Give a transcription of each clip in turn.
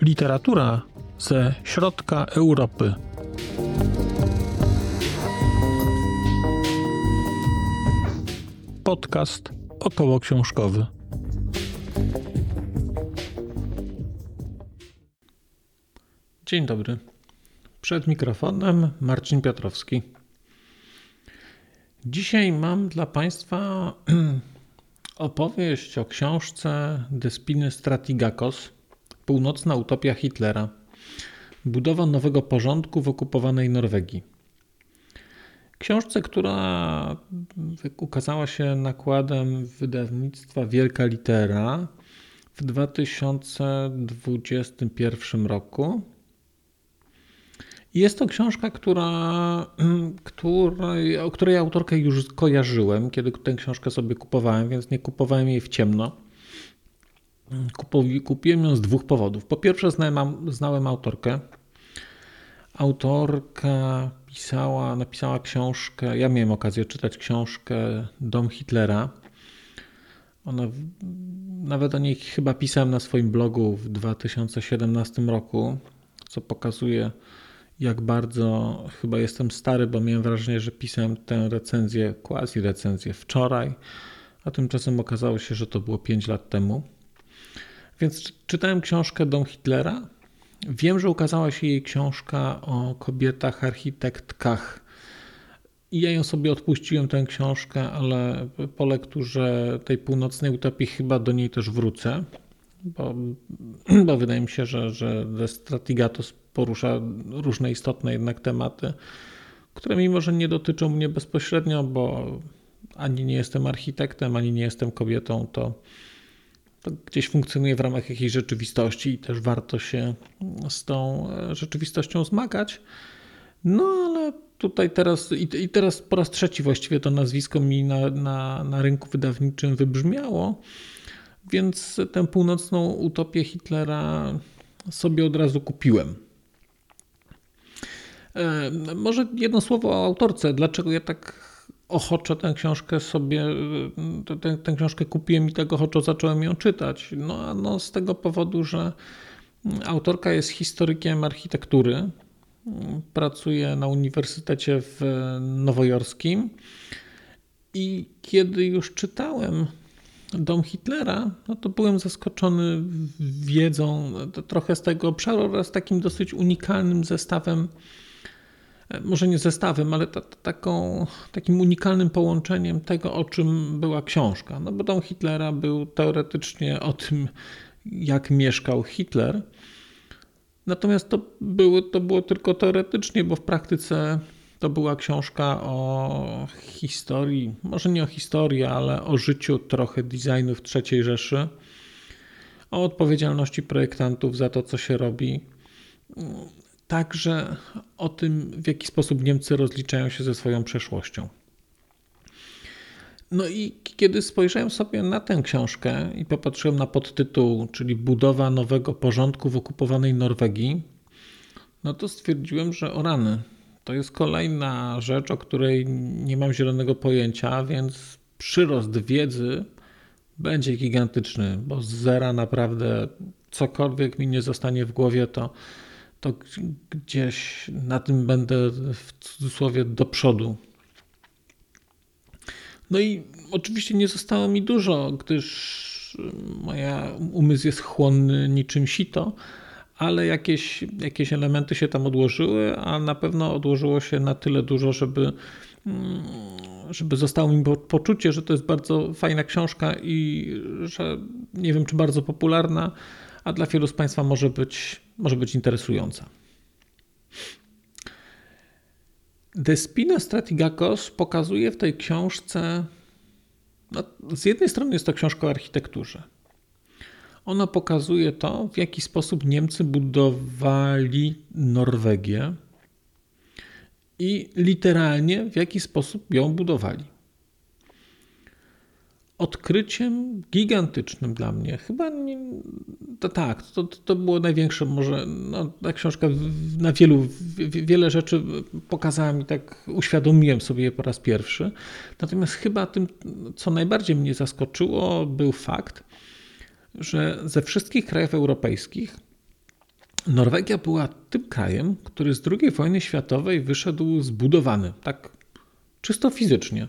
Literatura ze środka Europy. Podcast około książkowy. Dzień dobry. Przed mikrofonem Marcin Piotrowski. Dzisiaj mam dla Państwa opowieść o książce Despiny Stratigakos Północna utopia Hitlera. Budowa nowego porządku w okupowanej Norwegii. Książce, która ukazała się nakładem wydawnictwa Wielka Litera w 2021 roku. Jest to książka, która, której, o której autorkę już kojarzyłem, kiedy tę książkę sobie kupowałem, więc nie kupowałem jej w ciemno. Kupiłem ją z dwóch powodów. Po pierwsze, znałem, znałem autorkę. Autorka pisała, napisała książkę. Ja miałem okazję czytać książkę Dom Hitlera. Ona, nawet o niej chyba pisałem na swoim blogu w 2017 roku, co pokazuje, jak bardzo chyba jestem stary, bo miałem wrażenie, że pisałem tę recenzję, quasi recenzję wczoraj, a tymczasem okazało się, że to było 5 lat temu. Więc czytałem książkę Dom Hitlera. Wiem, że ukazała się jej książka o kobietach architektkach. I ja ją sobie odpuściłem, tę książkę, ale po lekturze tej północnej utopii chyba do niej też wrócę, bo, bo wydaje mi się, że, że The Stratigatos porusza różne istotne jednak tematy, które mimo, że nie dotyczą mnie bezpośrednio, bo ani nie jestem architektem, ani nie jestem kobietą, to to gdzieś funkcjonuje w ramach jakiejś rzeczywistości i też warto się z tą e, rzeczywistością zmagać. No ale tutaj teraz i, teraz po raz trzeci właściwie to nazwisko mi na, na, na rynku wydawniczym wybrzmiało, więc tę północną utopię Hitlera sobie od razu kupiłem. E, może jedno słowo o autorce. Dlaczego ja tak ochoczo tę książkę sobie, tę, tę książkę kupiłem i tego ochoczo zacząłem ją czytać. No, no z tego powodu, że autorka jest historykiem architektury, pracuje na Uniwersytecie w Nowojorskim i kiedy już czytałem Dom Hitlera, no to byłem zaskoczony wiedzą trochę z tego obszaru oraz takim dosyć unikalnym zestawem może nie zestawem, ale ta, taką, takim unikalnym połączeniem tego, o czym była książka. No bo dom Hitlera był teoretycznie o tym, jak mieszkał Hitler. Natomiast to było, to było tylko teoretycznie, bo w praktyce to była książka o historii, może nie o historii, ale o życiu trochę designu w III Rzeszy, o odpowiedzialności projektantów za to, co się robi także o tym, w jaki sposób Niemcy rozliczają się ze swoją przeszłością. No i kiedy spojrzałem sobie na tę książkę i popatrzyłem na podtytuł, czyli Budowa nowego porządku w okupowanej Norwegii, no to stwierdziłem, że o rany, to jest kolejna rzecz, o której nie mam zielonego pojęcia, więc przyrost wiedzy będzie gigantyczny, bo z zera naprawdę cokolwiek mi nie zostanie w głowie, to to gdzieś na tym będę w cudzysłowie do przodu. No i oczywiście nie zostało mi dużo, gdyż moja umysł jest chłonny niczym sito, ale jakieś, jakieś elementy się tam odłożyły, a na pewno odłożyło się na tyle dużo, żeby, żeby zostało mi poczucie, że to jest bardzo fajna książka i że nie wiem, czy bardzo popularna, a dla wielu z Państwa może być, może być interesująca. Despina Stratigakos pokazuje w tej książce, no, z jednej strony jest to książka o architekturze. Ona pokazuje to, w jaki sposób Niemcy budowali Norwegię i literalnie w jaki sposób ją budowali. odkryciem gigantycznym dla mnie. Chyba nie, to tak, to, to było największe może, no, ta książka na wielu, wiele rzeczy pokazała mi, tak uświadomiłem sobie je po raz pierwszy. Natomiast chyba tym, co najbardziej mnie zaskoczyło, był fakt, że ze wszystkich krajów europejskich Norwegia była tym krajem, który z II wojny światowej wyszedł zbudowany, tak czysto fizycznie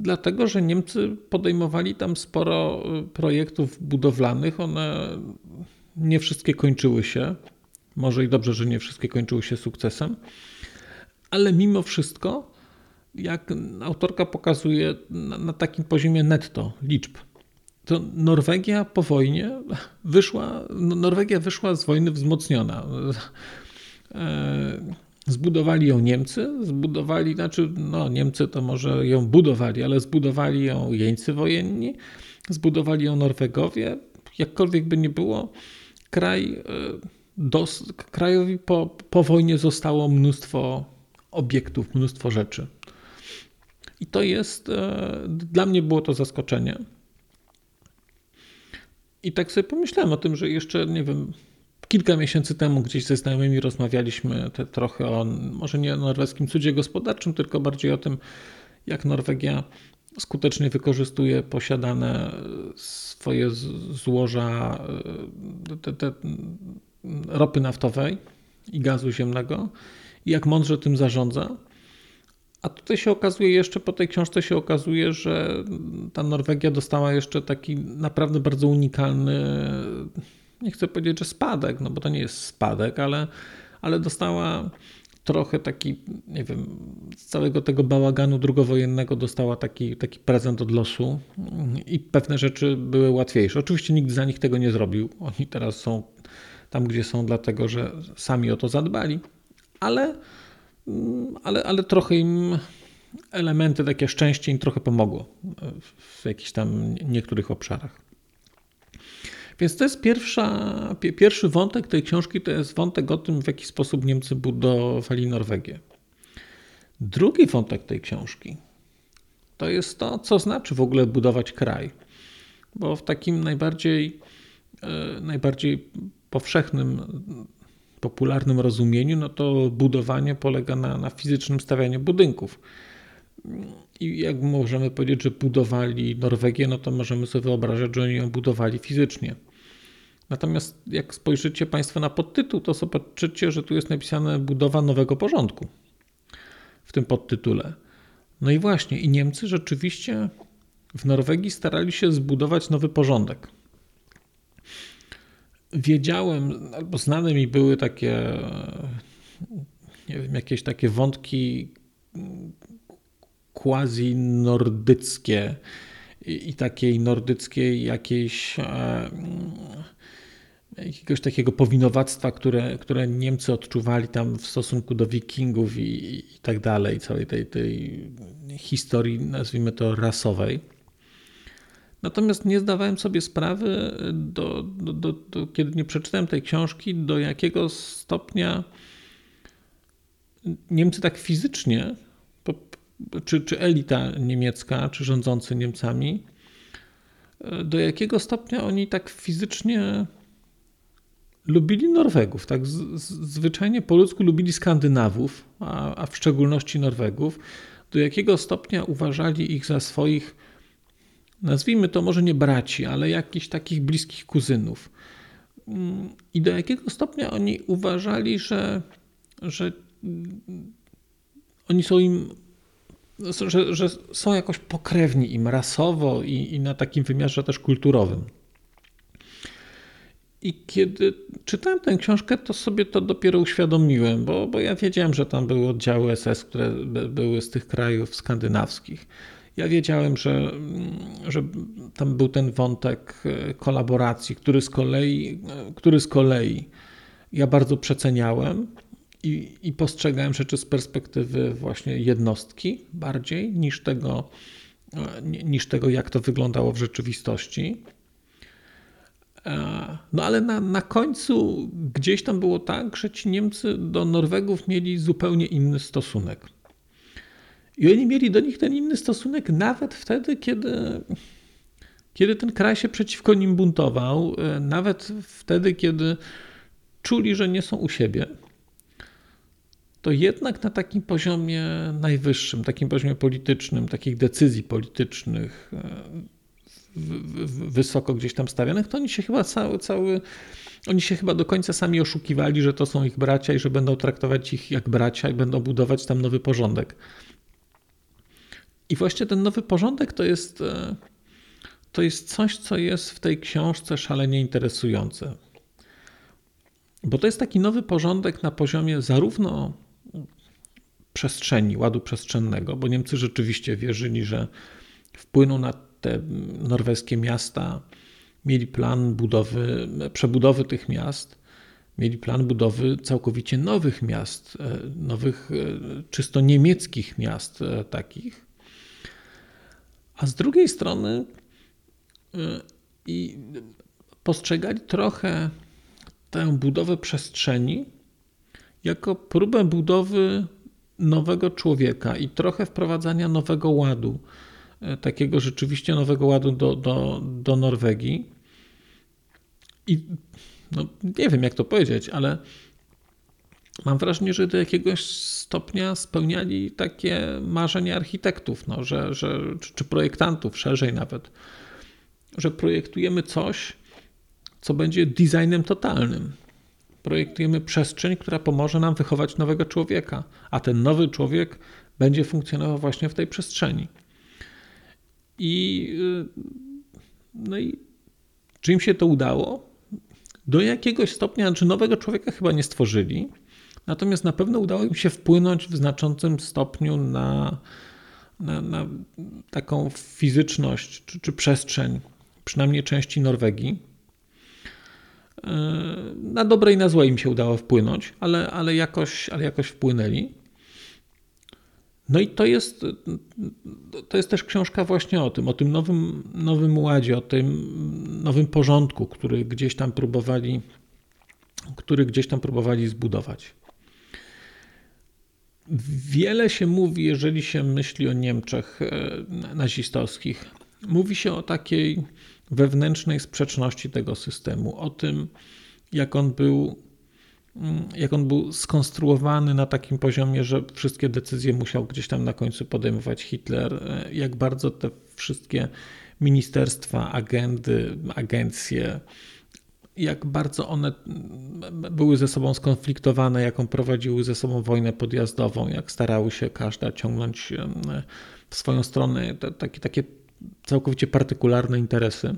dlatego że Niemcy podejmowali tam sporo y, projektów budowlanych. One nie wszystkie kończyły się. Może i dobrze, że nie wszystkie kończyły się sukcesem, ale mimo wszystko, jak autorka pokazuje na, na takim poziomie netto liczb, to Norwegia po wojnie wyszła, Norwegia wyszła z wojny wzmocniona. E, Zbudowali ją Niemcy, zbudowali, znaczy, no Niemcy to może ją budowali, ale zbudowali ją jeńcy wojenni, zbudowali ją Norwegowie. Jakkolwiek by nie było, kraj, e, dos, krajowi po, po wojnie zostało mnóstwo obiektów, mnóstwo rzeczy. I to jest, e, dla mnie było to zaskoczenie. I tak sobie pomyślałem o tym, że jeszcze, nie wiem, Kilka miesięcy temu gdzieś ze znajomymi rozmawialiśmy trochę o, może nie o norweskim cudzie gospodarczym, tylko bardziej o tym, jak Norwegia skutecznie wykorzystuje posiadane swoje złoża e, te, te ropy naftowej i gazu ziemnego i jak mądrze tym zarządza. A tutaj się okazuje, jeszcze po tej książce się okazuje, że ta Norwegia dostała jeszcze taki naprawdę bardzo unikalny nie chcę powiedzieć, że spadek, no bo to nie jest spadek, ale, ale dostała trochę taki, nie wiem, z całego tego bałaganu drugowojennego dostała taki, taki prezent od losu i pewne rzeczy były łatwiejsze. Oczywiście nikt za nich tego nie zrobił. Oni teraz są tam, gdzie są, dlatego że sami o to zadbali, ale, ale, ale trochę im elementy, takie szczęście im trochę pomogło w jakichś tam niektórych obszarach. Więc to jest pierwsza, pierwszy wątek tej książki, to jest wątek o tym, w jaki sposób Niemcy budowali Norwegię. Drugi wątek tej książki to jest to, co znaczy w ogóle budować kraj. Bo w takim najbardziej, e, najbardziej powszechnym, popularnym rozumieniu, no to budowanie polega na, na fizycznym stawianiu budynków. I jak możemy powiedzieć, że budowali Norwegię, no to możemy sobie wyobrażać, że oni ją budowali fizycznie. Natomiast jak spojrzycie Państwo na podtytuł, to zobaczycie, że tu jest napisane budowa nowego porządku w tym podtytule. No i właśnie, i Niemcy rzeczywiście w Norwegii starali się zbudować nowy porządek. Wiedziałem, albo znane mi były takie, nie wiem, jakieś takie wątki quasi-nordyckie i, i takiej nordyckiej jakiejś e, jakiegoś takiego powinowactwa, które, które Niemcy odczuwali tam w stosunku do wikingów i, i tak dalej, całej tej, tej historii, nazwijmy to rasowej. Natomiast nie zdawałem sobie sprawy, do, do, do, do, kiedy nie przeczytałem tej książki, do jakiego stopnia Niemcy tak fizycznie czy, czy elita niemiecka, czy rządzący Niemcami, do jakiego stopnia oni tak fizycznie lubili Norwegów, tak z, z, zwyczajnie po ludzku lubili Skandynawów, a, a w szczególności Norwegów, do jakiego stopnia uważali ich za swoich, nazwijmy to może nie braci, ale jakichś takich bliskich kuzynów. I do jakiego stopnia oni uważali, że, że oni są im że, że są jakoś pokrewni im rasowo i, i na takim wymiarze też kulturowym. I kiedy czytałem tę książkę, to sobie to dopiero uświadomiłem, bo, bo ja wiedziałem, że tam były oddziały SS, które były z tych krajów skandynawskich. Ja wiedziałem, że, że tam był ten wątek e, kolaboracji, który z kolei, który z kolei ja bardzo przeceniałem i, i postrzegałem rzeczy z perspektywy właśnie jednostki bardziej niż tego, e, niż tego, jak to wyglądało w rzeczywistości. E, no ale na, na końcu gdzieś tam było tak, że ci Niemcy do Norwegów mieli zupełnie inny stosunek. I oni mieli do nich ten inny stosunek nawet wtedy, kiedy, kiedy ten kraj się przeciwko nim buntował, e, nawet wtedy, kiedy czuli, że nie są u siebie. To jednak na takim poziomie najwyższym, takim poziomie politycznym, takich decyzji politycznych, e, wysoko gdzieś tam stawianych, to oni się chyba cały, cały oni się chyba do końca sami oszukiwali, że to są ich bracia i że będą traktować ich jak bracia i będą budować tam nowy porządek. I właśnie ten nowy porządek to jest, e, to jest coś, co jest w tej książce szalenie interesujące. Bo to jest taki nowy porządek na poziomie zarówno przestrzeni, ładu przestrzennego, bo Niemcy rzeczywiście wierzyli, że wpłyną na te norweskie miasta, mieli plan budowy, przebudowy tych miast, mieli plan budowy całkowicie nowych miast, e, nowych, e, czysto niemieckich miast takich. A z drugiej strony i postrzegali trochę tę budowę przestrzeni jako próbę budowy nowego człowieka i trochę wprowadzania nowego ładu, takiego rzeczywiście nowego ładu do, do, do Norwegii. I no, nie wiem, jak to powiedzieć, ale mam wrażenie, że do jakiegoś stopnia spełniali takie marzenia architektów, no, że, że, czy projektantów, szerzej nawet, że projektujemy coś, co będzie designem totalnym. Projektujemy przestrzeń, która pomoże nam wychować nowego człowieka, a ten nowy człowiek będzie funkcjonował właśnie w tej przestrzeni. I, y, no i czy im się to udało? Do jakiegoś stopnia, czy nowego człowieka chyba nie stworzyli, natomiast na pewno udało im się wpłynąć w znaczącym stopniu na, na, na taką fizyczność czy, czy przestrzeń, przynajmniej części Norwegii. Na dobre i na złe im się udało wpłynąć, ale, ale, jakoś, ale jakoś wpłynęli. No i to jest, to jest też książka właśnie o tym, o tym nowym, nowym ładzie, o tym nowym porządku, który gdzieś tam próbowali, który gdzieś tam próbowali zbudować. Wiele się mówi, jeżeli się myśli o Niemczech e, nazistowskich. Mówi się o takiej wewnętrznej sprzeczności tego systemu, o tym, jak on był Mm, jak on był skonstruowany na takim poziomie, że wszystkie decyzje musiał gdzieś tam na końcu podejmować Hitler, e, jak bardzo te wszystkie ministerstwa, agendy, agencje, jak bardzo one były ze sobą skonfliktowane, jaką prowadziły ze sobą wojnę podjazdową, jak starały się każda ciągnąć w swoją stronę takie, takie całkowicie partykularne interesy.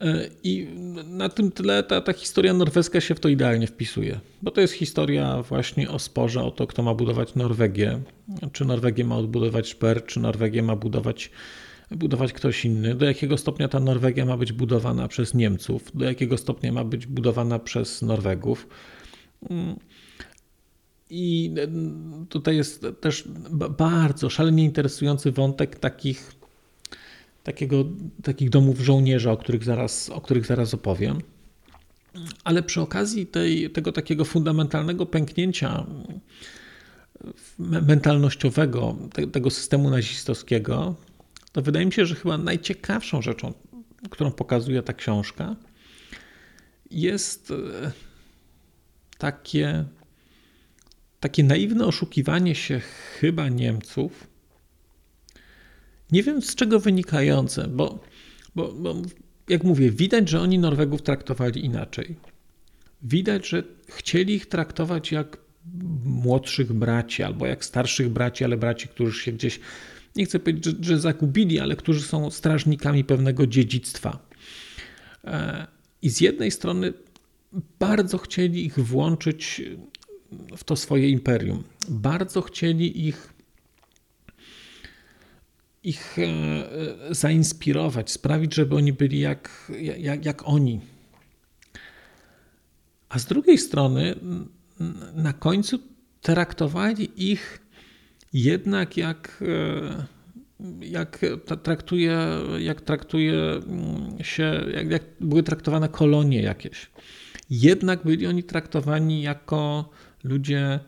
E, I na tym tle ta, ta historia norweska się w to idealnie wpisuje, bo to jest historia właśnie o sporze, o to, kto ma budować Norwegię. Czy Norwegię ma odbudować Szper, czy Norwegię ma budować, budować ktoś inny. Do jakiego stopnia ta Norwegia ma być budowana przez Niemców, do jakiego stopnia ma być budowana przez Norwegów. I tutaj jest też bardzo szalenie interesujący wątek takich takiego, takich domów żołnierza, o których zaraz, o których zaraz opowiem. Ale przy okazji tej, tego takiego fundamentalnego pęknięcia mentalnościowego te, tego systemu nazistowskiego, to wydaje mi się, że chyba najciekawszą rzeczą, którą pokazuje ta książka, jest e, takie, takie naiwne oszukiwanie się chyba Niemców nie wiem z czego wynikające, bo, bo, bo jak mówię, widać, że oni Norwegów traktowali inaczej. Widać, że chcieli ich traktować jak młodszych braci albo jak starszych braci, ale braci, którzy się gdzieś, nie chcę powiedzieć, że, że zagubili, ale którzy są strażnikami pewnego dziedzictwa. E, I z jednej strony bardzo chcieli ich włączyć w to swoje imperium. Bardzo chcieli ich ich e, zainspirować, sprawić, żeby oni byli jak, jak, jak oni. A z drugiej strony, na końcu traktowali ich jednak jak, e, jak traktuje, jak traktuje mm, się, jak, jak były traktowane kolonie jakieś. Jednak byli oni traktowani jako ludzie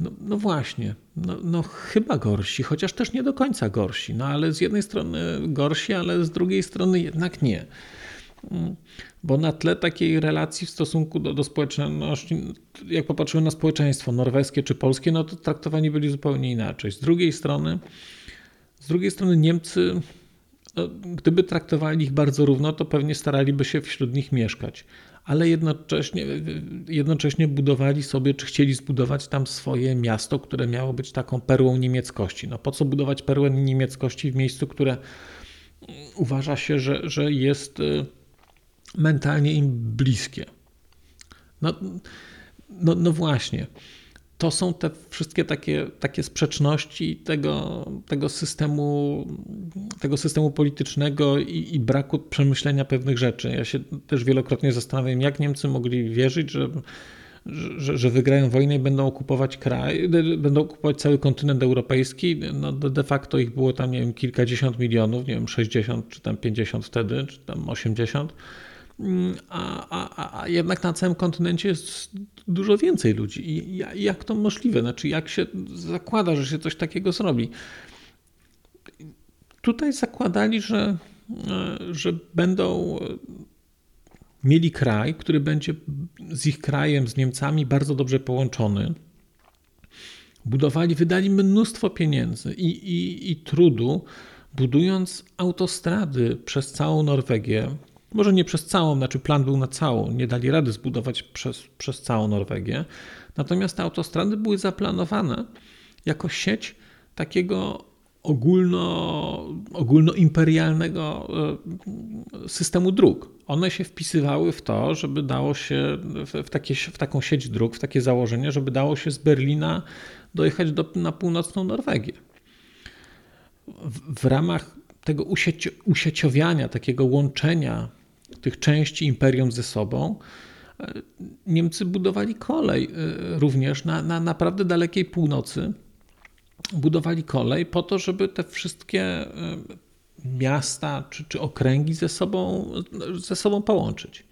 No, no właśnie, no, no, chyba gorsi, chociaż też nie do końca gorsi. No ale z jednej strony gorsi, ale z drugiej strony jednak nie. Mm, bo na tle takiej relacji w stosunku do, do społeczności, jak popatrzymy na społeczeństwo norweskie czy polskie, no to traktowani byli zupełnie inaczej. Z drugiej strony, z drugiej strony Niemcy, no, gdyby traktowali ich bardzo równo, to pewnie staraliby się wśród nich mieszkać ale jednocześnie, jednocześnie budowali sobie, czy chcieli zbudować tam swoje miasto, które miało być taką perłą niemieckości. No po co budować perłę niemieckości w miejscu, które uważa się, że, że jest y, mentalnie im bliskie? No, no, no właśnie to są te wszystkie takie, takie sprzeczności tego, tego, systemu, tego systemu politycznego i, i, braku przemyślenia pewnych rzeczy. Ja się też wielokrotnie zastanawiam, jak Niemcy mogli wierzyć, że, że, że wygrają wojnę i będą okupować kraj, będą okupować cały kontynent europejski. No de facto ich było tam, nie wiem, kilkadziesiąt milionów, nie wiem, 60 czy tam 50 wtedy, czy tam 80 a, a, a jednak na całym kontynencie jest dużo więcej ludzi. I jak to możliwe? Znaczy, jak się zakłada, że się coś takiego zrobi? Tutaj zakładali, że, że będą mieli kraj, który będzie z ich krajem, z Niemcami bardzo dobrze połączony. Budowali, wydali mnóstwo pieniędzy i, i, i trudu, budując autostrady przez całą Norwegię, może nie przez całą, znaczy plan był na całą, nie dali rady zbudować przez, przez całą Norwegię. Natomiast te autostrady były zaplanowane jako sieć takiego ogólno, ogólnoimperialnego e, systemu dróg. One się wpisywały w to, żeby dało się w, takie, w taką sieć dróg, w takie założenie, żeby dało się z Berlina dojechać do, na północną Norwegię. W, w ramach tego usieci, usieciowiania, takiego łączenia tych części imperium ze sobą, Niemcy budowali kolej e, również na, na naprawdę dalekiej północy. Budowali kolej po to, żeby te wszystkie e, miasta czy, czy okręgi ze sobą, ze sobą połączyć.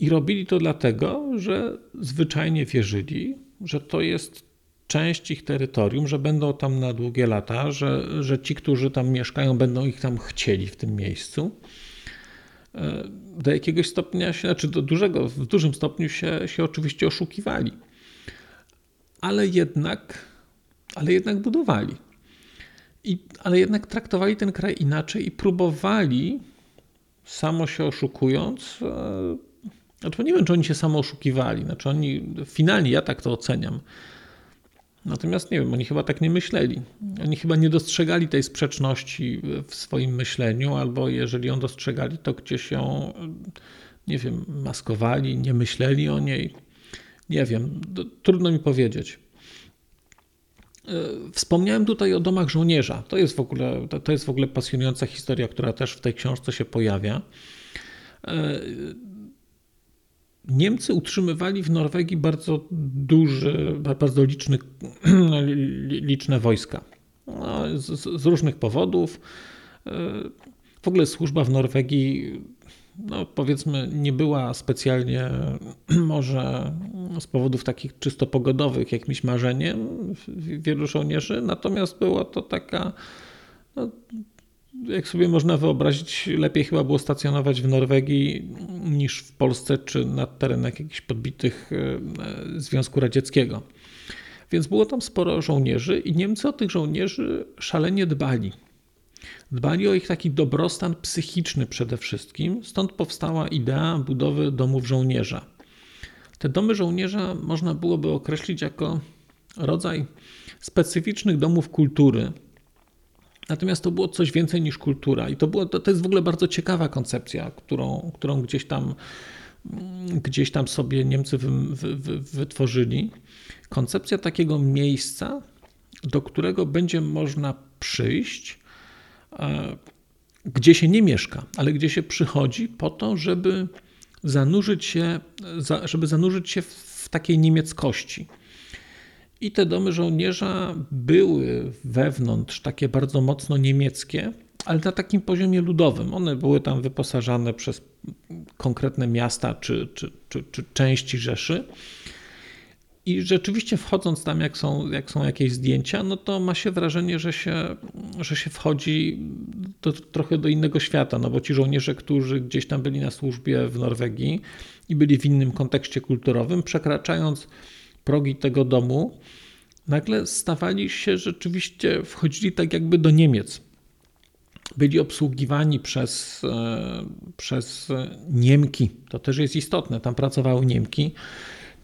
I robili to dlatego, że zwyczajnie wierzyli, że to jest część ich terytorium, że będą tam na długie lata, że, że ci, którzy tam mieszkają, będą ich tam chcieli w tym miejscu do jakiegoś stopnia się, znaczy do dużego, w dużym stopniu się, się oczywiście oszukiwali. Ale jednak, ale jednak budowali. I, ale jednak traktowali ten kraj inaczej i próbowali, samo się oszukując, e, znaczy nie wiem, czy oni się samo oszukiwali, znaczy oni, finalnie ja tak to oceniam, Natomiast nie wiem, oni chyba tak nie myśleli. Oni chyba nie dostrzegali tej sprzeczności w swoim myśleniu, albo jeżeli ją dostrzegali, to gdzieś ją, nie wiem, maskowali, nie myśleli o niej. Nie wiem, trudno mi powiedzieć. E, wspomniałem tutaj o domach żołnierza. To jest w ogóle, to jest w ogóle pasjonująca historia, która też w tej książce się pojawia. Niemcy utrzymywali w Norwegii bardzo duży, bardzo liczny, liczne wojska. No, z, z, różnych powodów. E, w ogóle służba w Norwegii, no powiedzmy, nie była specjalnie, może z powodów takich czysto pogodowych, jakimś marzeniem wielu żołnierzy, natomiast była to taka no, jak sobie można wyobrazić, lepiej chyba było stacjonować w Norwegii niż w Polsce czy na terenach jakichś podbitych e, Związku Radzieckiego. Więc było tam sporo żołnierzy i Niemcy o tych żołnierzy szalenie dbali. Dbali o ich taki dobrostan psychiczny przede wszystkim, stąd powstała idea budowy domów żołnierza. Te domy żołnierza można byłoby określić jako rodzaj specyficznych domów kultury, Natomiast to było coś więcej niż kultura i to, było, to, to jest w ogóle bardzo ciekawa koncepcja, którą, którą gdzieś tam gdzieś tam sobie Niemcy wy, wy, wy, wytworzyli. Koncepcja takiego miejsca, do którego będzie można przyjść, e, gdzie się nie mieszka, ale gdzie się przychodzi po to, żeby zanurzyć się, żeby zanurzyć się w takiej niemieckości i te domy żołnierza były wewnątrz takie bardzo mocno niemieckie, ale na takim poziomie ludowym. One były tam wyposażane przez konkretne miasta czy, czy, czy, czy części Rzeszy. I rzeczywiście wchodząc tam, jak są, jak są jakieś zdjęcia, no to ma się wrażenie, że się, że się wchodzi do, trochę do innego świata, no bo ci żołnierze, którzy gdzieś tam byli na służbie w Norwegii i byli w innym kontekście kulturowym, przekraczając progi tego domu, nagle stawali się rzeczywiście, wchodzili tak jakby do Niemiec. Byli obsługiwani przez, e, przez Niemki. To też jest istotne. Tam pracowały Niemki.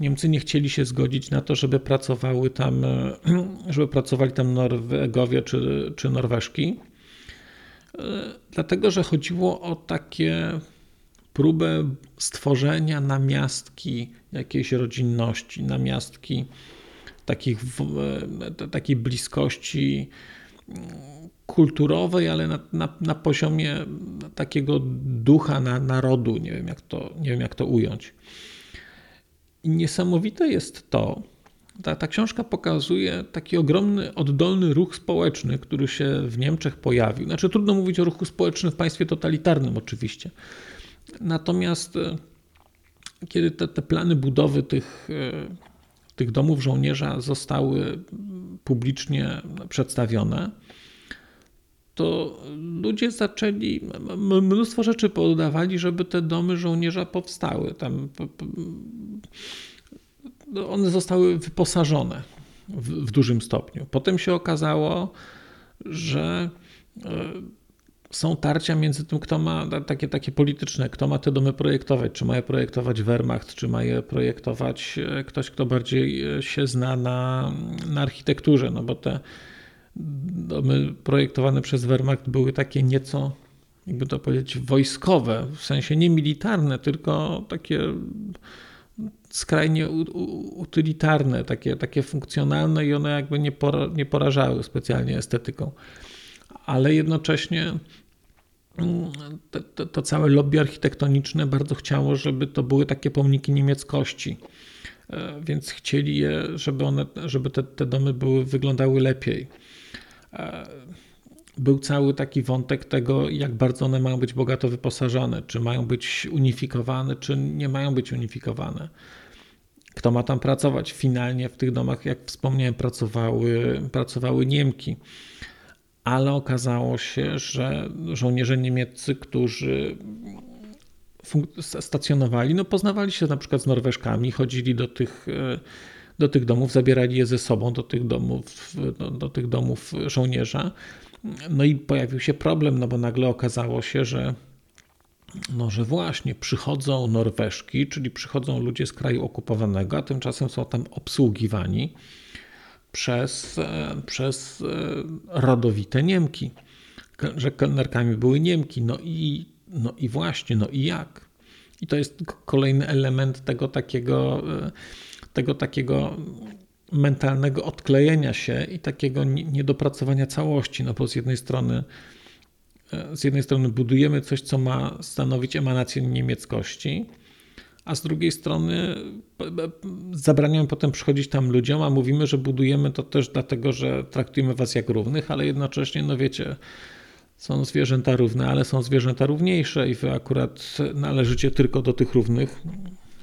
Niemcy nie chcieli się zgodzić na to, żeby pracowały tam, e, żeby pracowali tam Norwegowie czy, czy Norweżki. E, dlatego, że chodziło o takie próbę stworzenia namiastki jakiejś rodzinności, namiastki takich, e, takiej bliskości mm, kulturowej, ale na, na, na poziomie takiego ducha na, narodu. Nie wiem, jak to, nie wiem, jak to ująć. I niesamowite jest to, ta, ta książka pokazuje taki ogromny, oddolny ruch społeczny, który się w Niemczech pojawił. Znaczy, trudno mówić o ruchu społecznym w państwie totalitarnym, oczywiście. Natomiast e, kiedy te, te plany budowy tych, e, tych domów żołnierza zostały publicznie przedstawione, to ludzie zaczęli, mnóstwo rzeczy podawali, żeby te domy żołnierza powstały. Tam one zostały wyposażone w, w dużym stopniu. Potem się okazało, że e, są tarcia między tym, kto ma takie, takie polityczne, kto ma te domy projektować, czy ma je projektować Wehrmacht, czy ma je projektować e, ktoś, kto bardziej e, się zna na, na architekturze, no bo te domy projektowane przez Wehrmacht były takie nieco, jakby to powiedzieć, wojskowe, w sensie nie militarne, tylko takie skrajnie utylitarne, takie, takie funkcjonalne i one jakby nie, pora, nie porażały specjalnie estetyką. Ale jednocześnie to, to, to, całe lobby architektoniczne bardzo chciało, żeby to były takie pomniki niemieckości. E, więc chcieli je, żeby, one, żeby te, te domy były, wyglądały lepiej. E, był cały taki wątek tego, jak bardzo one mają być bogato wyposażone, czy mają być unifikowane, czy nie mają być unifikowane. Kto ma tam pracować? Finalnie w tych domach, jak wspomniałem, pracowały, pracowały Niemki. Ale okazało się, że żołnierze niemieccy, którzy stacjonowali, no poznawali się na przykład z Norweżkami, chodzili do tych, do tych domów, zabierali je ze sobą do tych domów, do, do tych domów żołnierza. No i pojawił się problem, no bo nagle okazało się, że no, że właśnie przychodzą Norweżki, czyli przychodzą ludzie z kraju okupowanego, a tymczasem są tam obsługiwani przez, e, przez e, rodowite Niemki, że kelnerkami były Niemki. No i, no i właśnie, no i jak? I to jest kolejny element tego takiego, e, tego takiego mentalnego odklejenia się i takiego niedopracowania całości, no bo z jednej strony z jednej strony budujemy coś, co ma stanowić emanację niemieckości, a z drugiej strony zabraniamy potem przychodzić tam ludziom, a mówimy, że budujemy to też dlatego, że traktujemy was jak równych, ale jednocześnie, no wiecie, są zwierzęta równe, ale są zwierzęta równiejsze i wy akurat należycie tylko do tych równych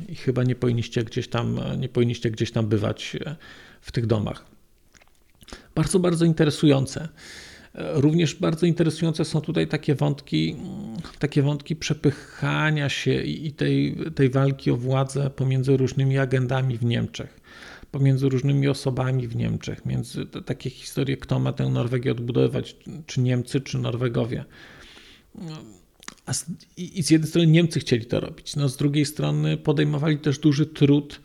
i chyba nie powinniście gdzieś tam, nie powinniście gdzieś tam bywać w tych domach. Bardzo, bardzo interesujące. Również bardzo interesujące są tutaj takie wątki, takie wątki przepychania się i tej, tej walki o władzę pomiędzy różnymi agendami w Niemczech, pomiędzy różnymi osobami w Niemczech, między takie historie, kto ma tę Norwegię odbudowywać, czy Niemcy, czy Norwegowie. A z, I z jednej strony Niemcy chcieli to robić, no z drugiej strony podejmowali też duży trud,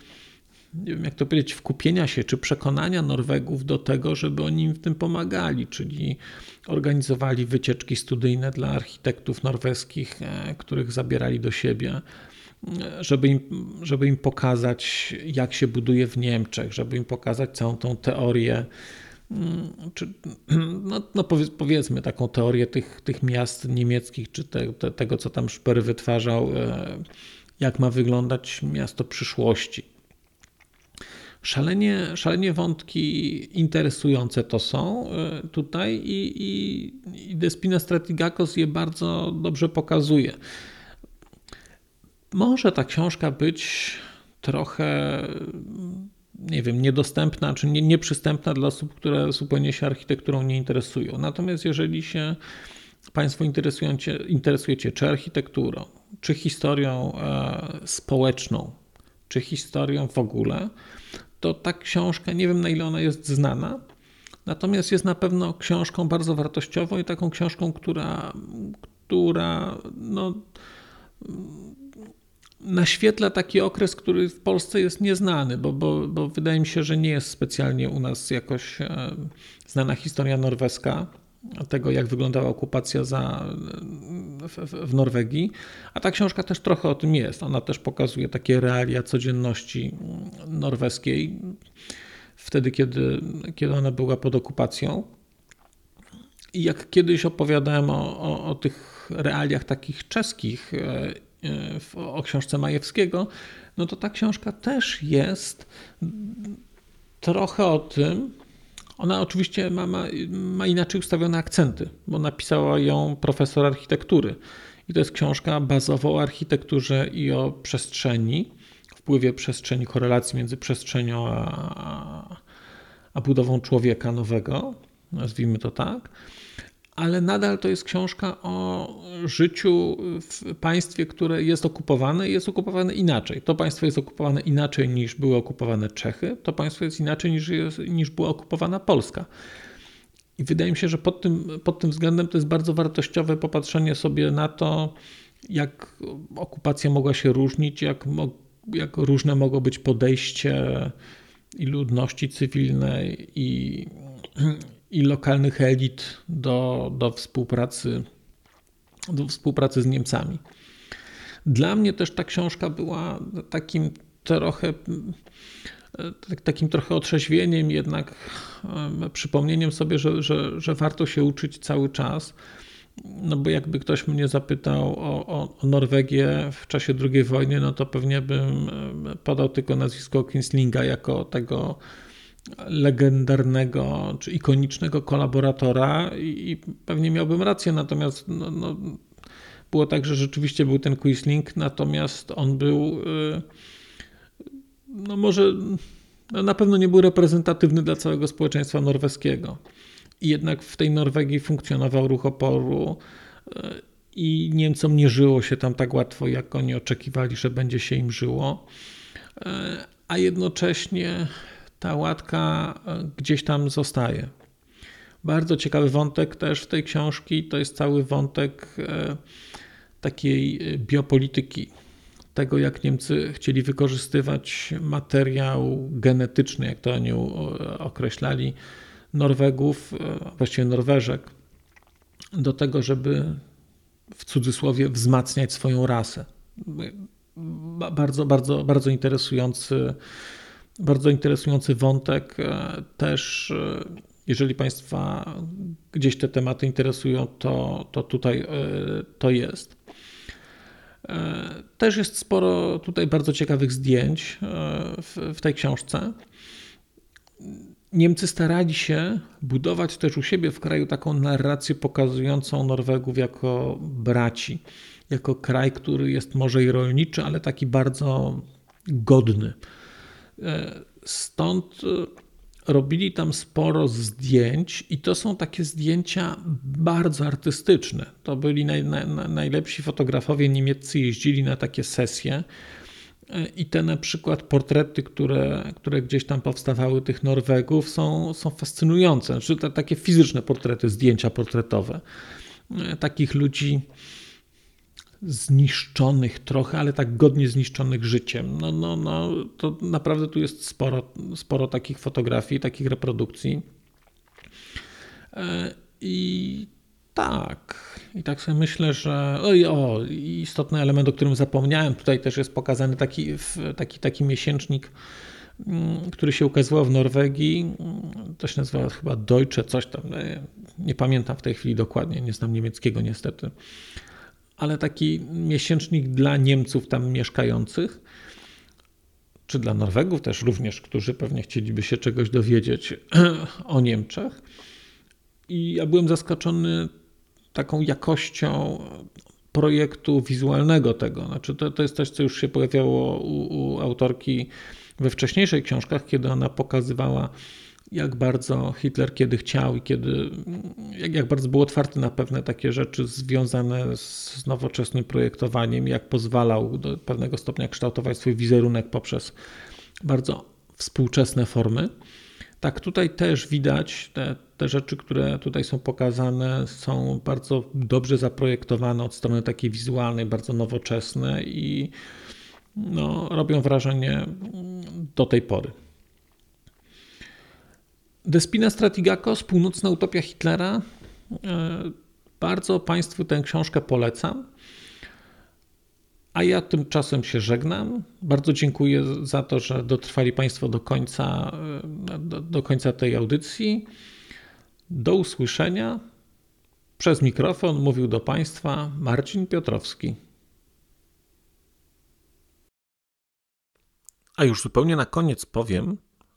nie wiem jak to powiedzieć, wkupienia się czy przekonania Norwegów do tego, żeby oni im w tym pomagali, czyli organizowali wycieczki studyjne dla architektów norweskich, e, których zabierali do siebie, e, żeby im, żeby im pokazać, jak się buduje w Niemczech, żeby im pokazać całą tą teorię czy, no, no powiedzmy taką teorię tych, tych miast niemieckich, czy te, te, tego, co tam Szpery wytwarzał, e, jak ma wyglądać miasto przyszłości. Szalenie, szalenie wątki interesujące to są e, tutaj i, i, i Despina Stratigakos je bardzo dobrze pokazuje. Może ta książka być trochę nie wiem, niedostępna czy nie, nieprzystępna dla osób, które zupełnie się architekturą nie interesują. Natomiast jeżeli się Państwo interesujecie, interesujecie czy architekturą, czy historią e, społeczną, czy historią w ogóle, to ta książka, nie wiem na ile ona jest znana, natomiast jest na pewno książką bardzo wartościową i taką książką, która, która no, naświetla taki okres, który w Polsce jest nieznany, bo, bo, bo wydaje mi się, że nie jest specjalnie u nas jakoś e, znana historia norweska tego, jak wyglądała okupacja za, w, w, Norwegii. A ta książka też trochę o tym jest. Ona też pokazuje takie realia codzienności norweskiej, wtedy, kiedy, kiedy ona była pod okupacją. I jak kiedyś opowiadałem o, o, o tych realiach takich czeskich, e, e, o książce Majewskiego, no to ta książka też jest trochę o tym, ona oczywiście ma, ma, ma inaczej ustawione akcenty, bo napisała ją profesor architektury. I to jest książka bazowa o architekturze i o przestrzeni, wpływie przestrzeni, korelacji między przestrzenią a, a budową człowieka nowego, nazwijmy to tak ale nadal to jest książka o życiu w państwie, które jest okupowane i jest okupowane inaczej. To państwo jest okupowane inaczej niż były okupowane Czechy, to państwo jest inaczej niż, niż była okupowana Polska. I wydaje mi się, że pod tym, pod tym względem to jest bardzo wartościowe popatrzenie sobie na to, jak okupacja mogła się różnić, jak, jak różne mogło być podejście i ludności cywilnej, i, i lokalnych elit do, do, współpracy, do współpracy z Niemcami. Dla mnie też ta książka była takim trochę takim trochę otrzeźwieniem, jednak przypomnieniem sobie, że, że, że warto się uczyć cały czas. No bo jakby ktoś mnie zapytał o, o, o Norwegię w czasie II wojny, no to pewnie bym podał tylko nazwisko Kinslinga jako tego legendarnego czy ikonicznego kolaboratora i, pewnie miałbym rację, natomiast no, no, było tak, że rzeczywiście był ten Quisling, natomiast on był y, no może no na pewno nie był reprezentatywny dla całego społeczeństwa norweskiego. I jednak w tej Norwegii funkcjonował ruch oporu y, i Niemcom nie żyło się tam tak łatwo, jak oni oczekiwali, że będzie się im żyło. Y, a jednocześnie ta łatka e, gdzieś tam zostaje. Bardzo ciekawy wątek też w tej książki to jest cały wątek e, takiej biopolityki. Tego, jak Niemcy chcieli wykorzystywać materiał genetyczny, jak to oni określali, Norwegów, e, właściwie Norweżek, do tego, żeby w cudzysłowie wzmacniać swoją rasę. Bardzo, bardzo, bardzo interesujący bardzo interesujący wątek. E, też, e, jeżeli Państwa gdzieś te tematy interesują, to, to tutaj e, to jest. Też jest sporo tutaj bardzo ciekawych zdjęć w, w tej książce. Niemcy starali się budować też u siebie w kraju taką narrację pokazującą Norwegów jako braci, jako kraj, który jest może i rolniczy, ale taki bardzo godny Stąd e, robili tam sporo zdjęć, i to są takie zdjęcia bardzo artystyczne. To byli naj, naj, najlepsi fotografowie niemieccy, jeździli na takie sesje. E, I te na przykład portrety, które, które gdzieś tam powstawały tych Norwegów, są, są fascynujące. Znaczy, te, takie fizyczne portrety, zdjęcia portretowe. E, takich ludzi zniszczonych trochę, ale tak godnie zniszczonych życiem. No, no, no, to naprawdę tu jest sporo, sporo takich fotografii, takich reprodukcji. E, I tak, i tak sobie myślę, że oj, o, istotny element, o którym zapomniałem, tutaj też jest pokazany taki, taki, taki miesięcznik, mm, który się ukazywał w Norwegii. To się nazywa chyba Deutsche, coś tam. E, nie pamiętam w tej chwili dokładnie, nie znam niemieckiego niestety ale taki miesięcznik dla Niemców tam mieszkających, czy dla Norwegów też również, którzy pewnie chcieliby się czegoś dowiedzieć o Niemczech. I ja byłem zaskoczony taką jakością projektu wizualnego tego. Znaczy to, to jest coś, co już się pojawiało u, u autorki we wcześniejszych książkach, kiedy ona pokazywała, jak bardzo Hitler kiedy chciał i kiedy, jak, jak bardzo był otwarty na pewne takie rzeczy związane z nowoczesnym projektowaniem, jak pozwalał do pewnego stopnia kształtować swój wizerunek poprzez bardzo współczesne formy. Tak, tutaj też widać te, te rzeczy, które tutaj są pokazane, są bardzo dobrze zaprojektowane od strony takiej wizualnej, bardzo nowoczesne i no, robią wrażenie do tej pory. Despina Stratigakos, Północna Utopia Hitlera. E, bardzo Państwu tę książkę polecam. A ja tymczasem się żegnam. Bardzo dziękuję za to, że dotrwali Państwo do końca, e, do, do końca tej audycji. Do usłyszenia. Przez mikrofon mówił do Państwa Marcin Piotrowski. A już zupełnie na koniec powiem,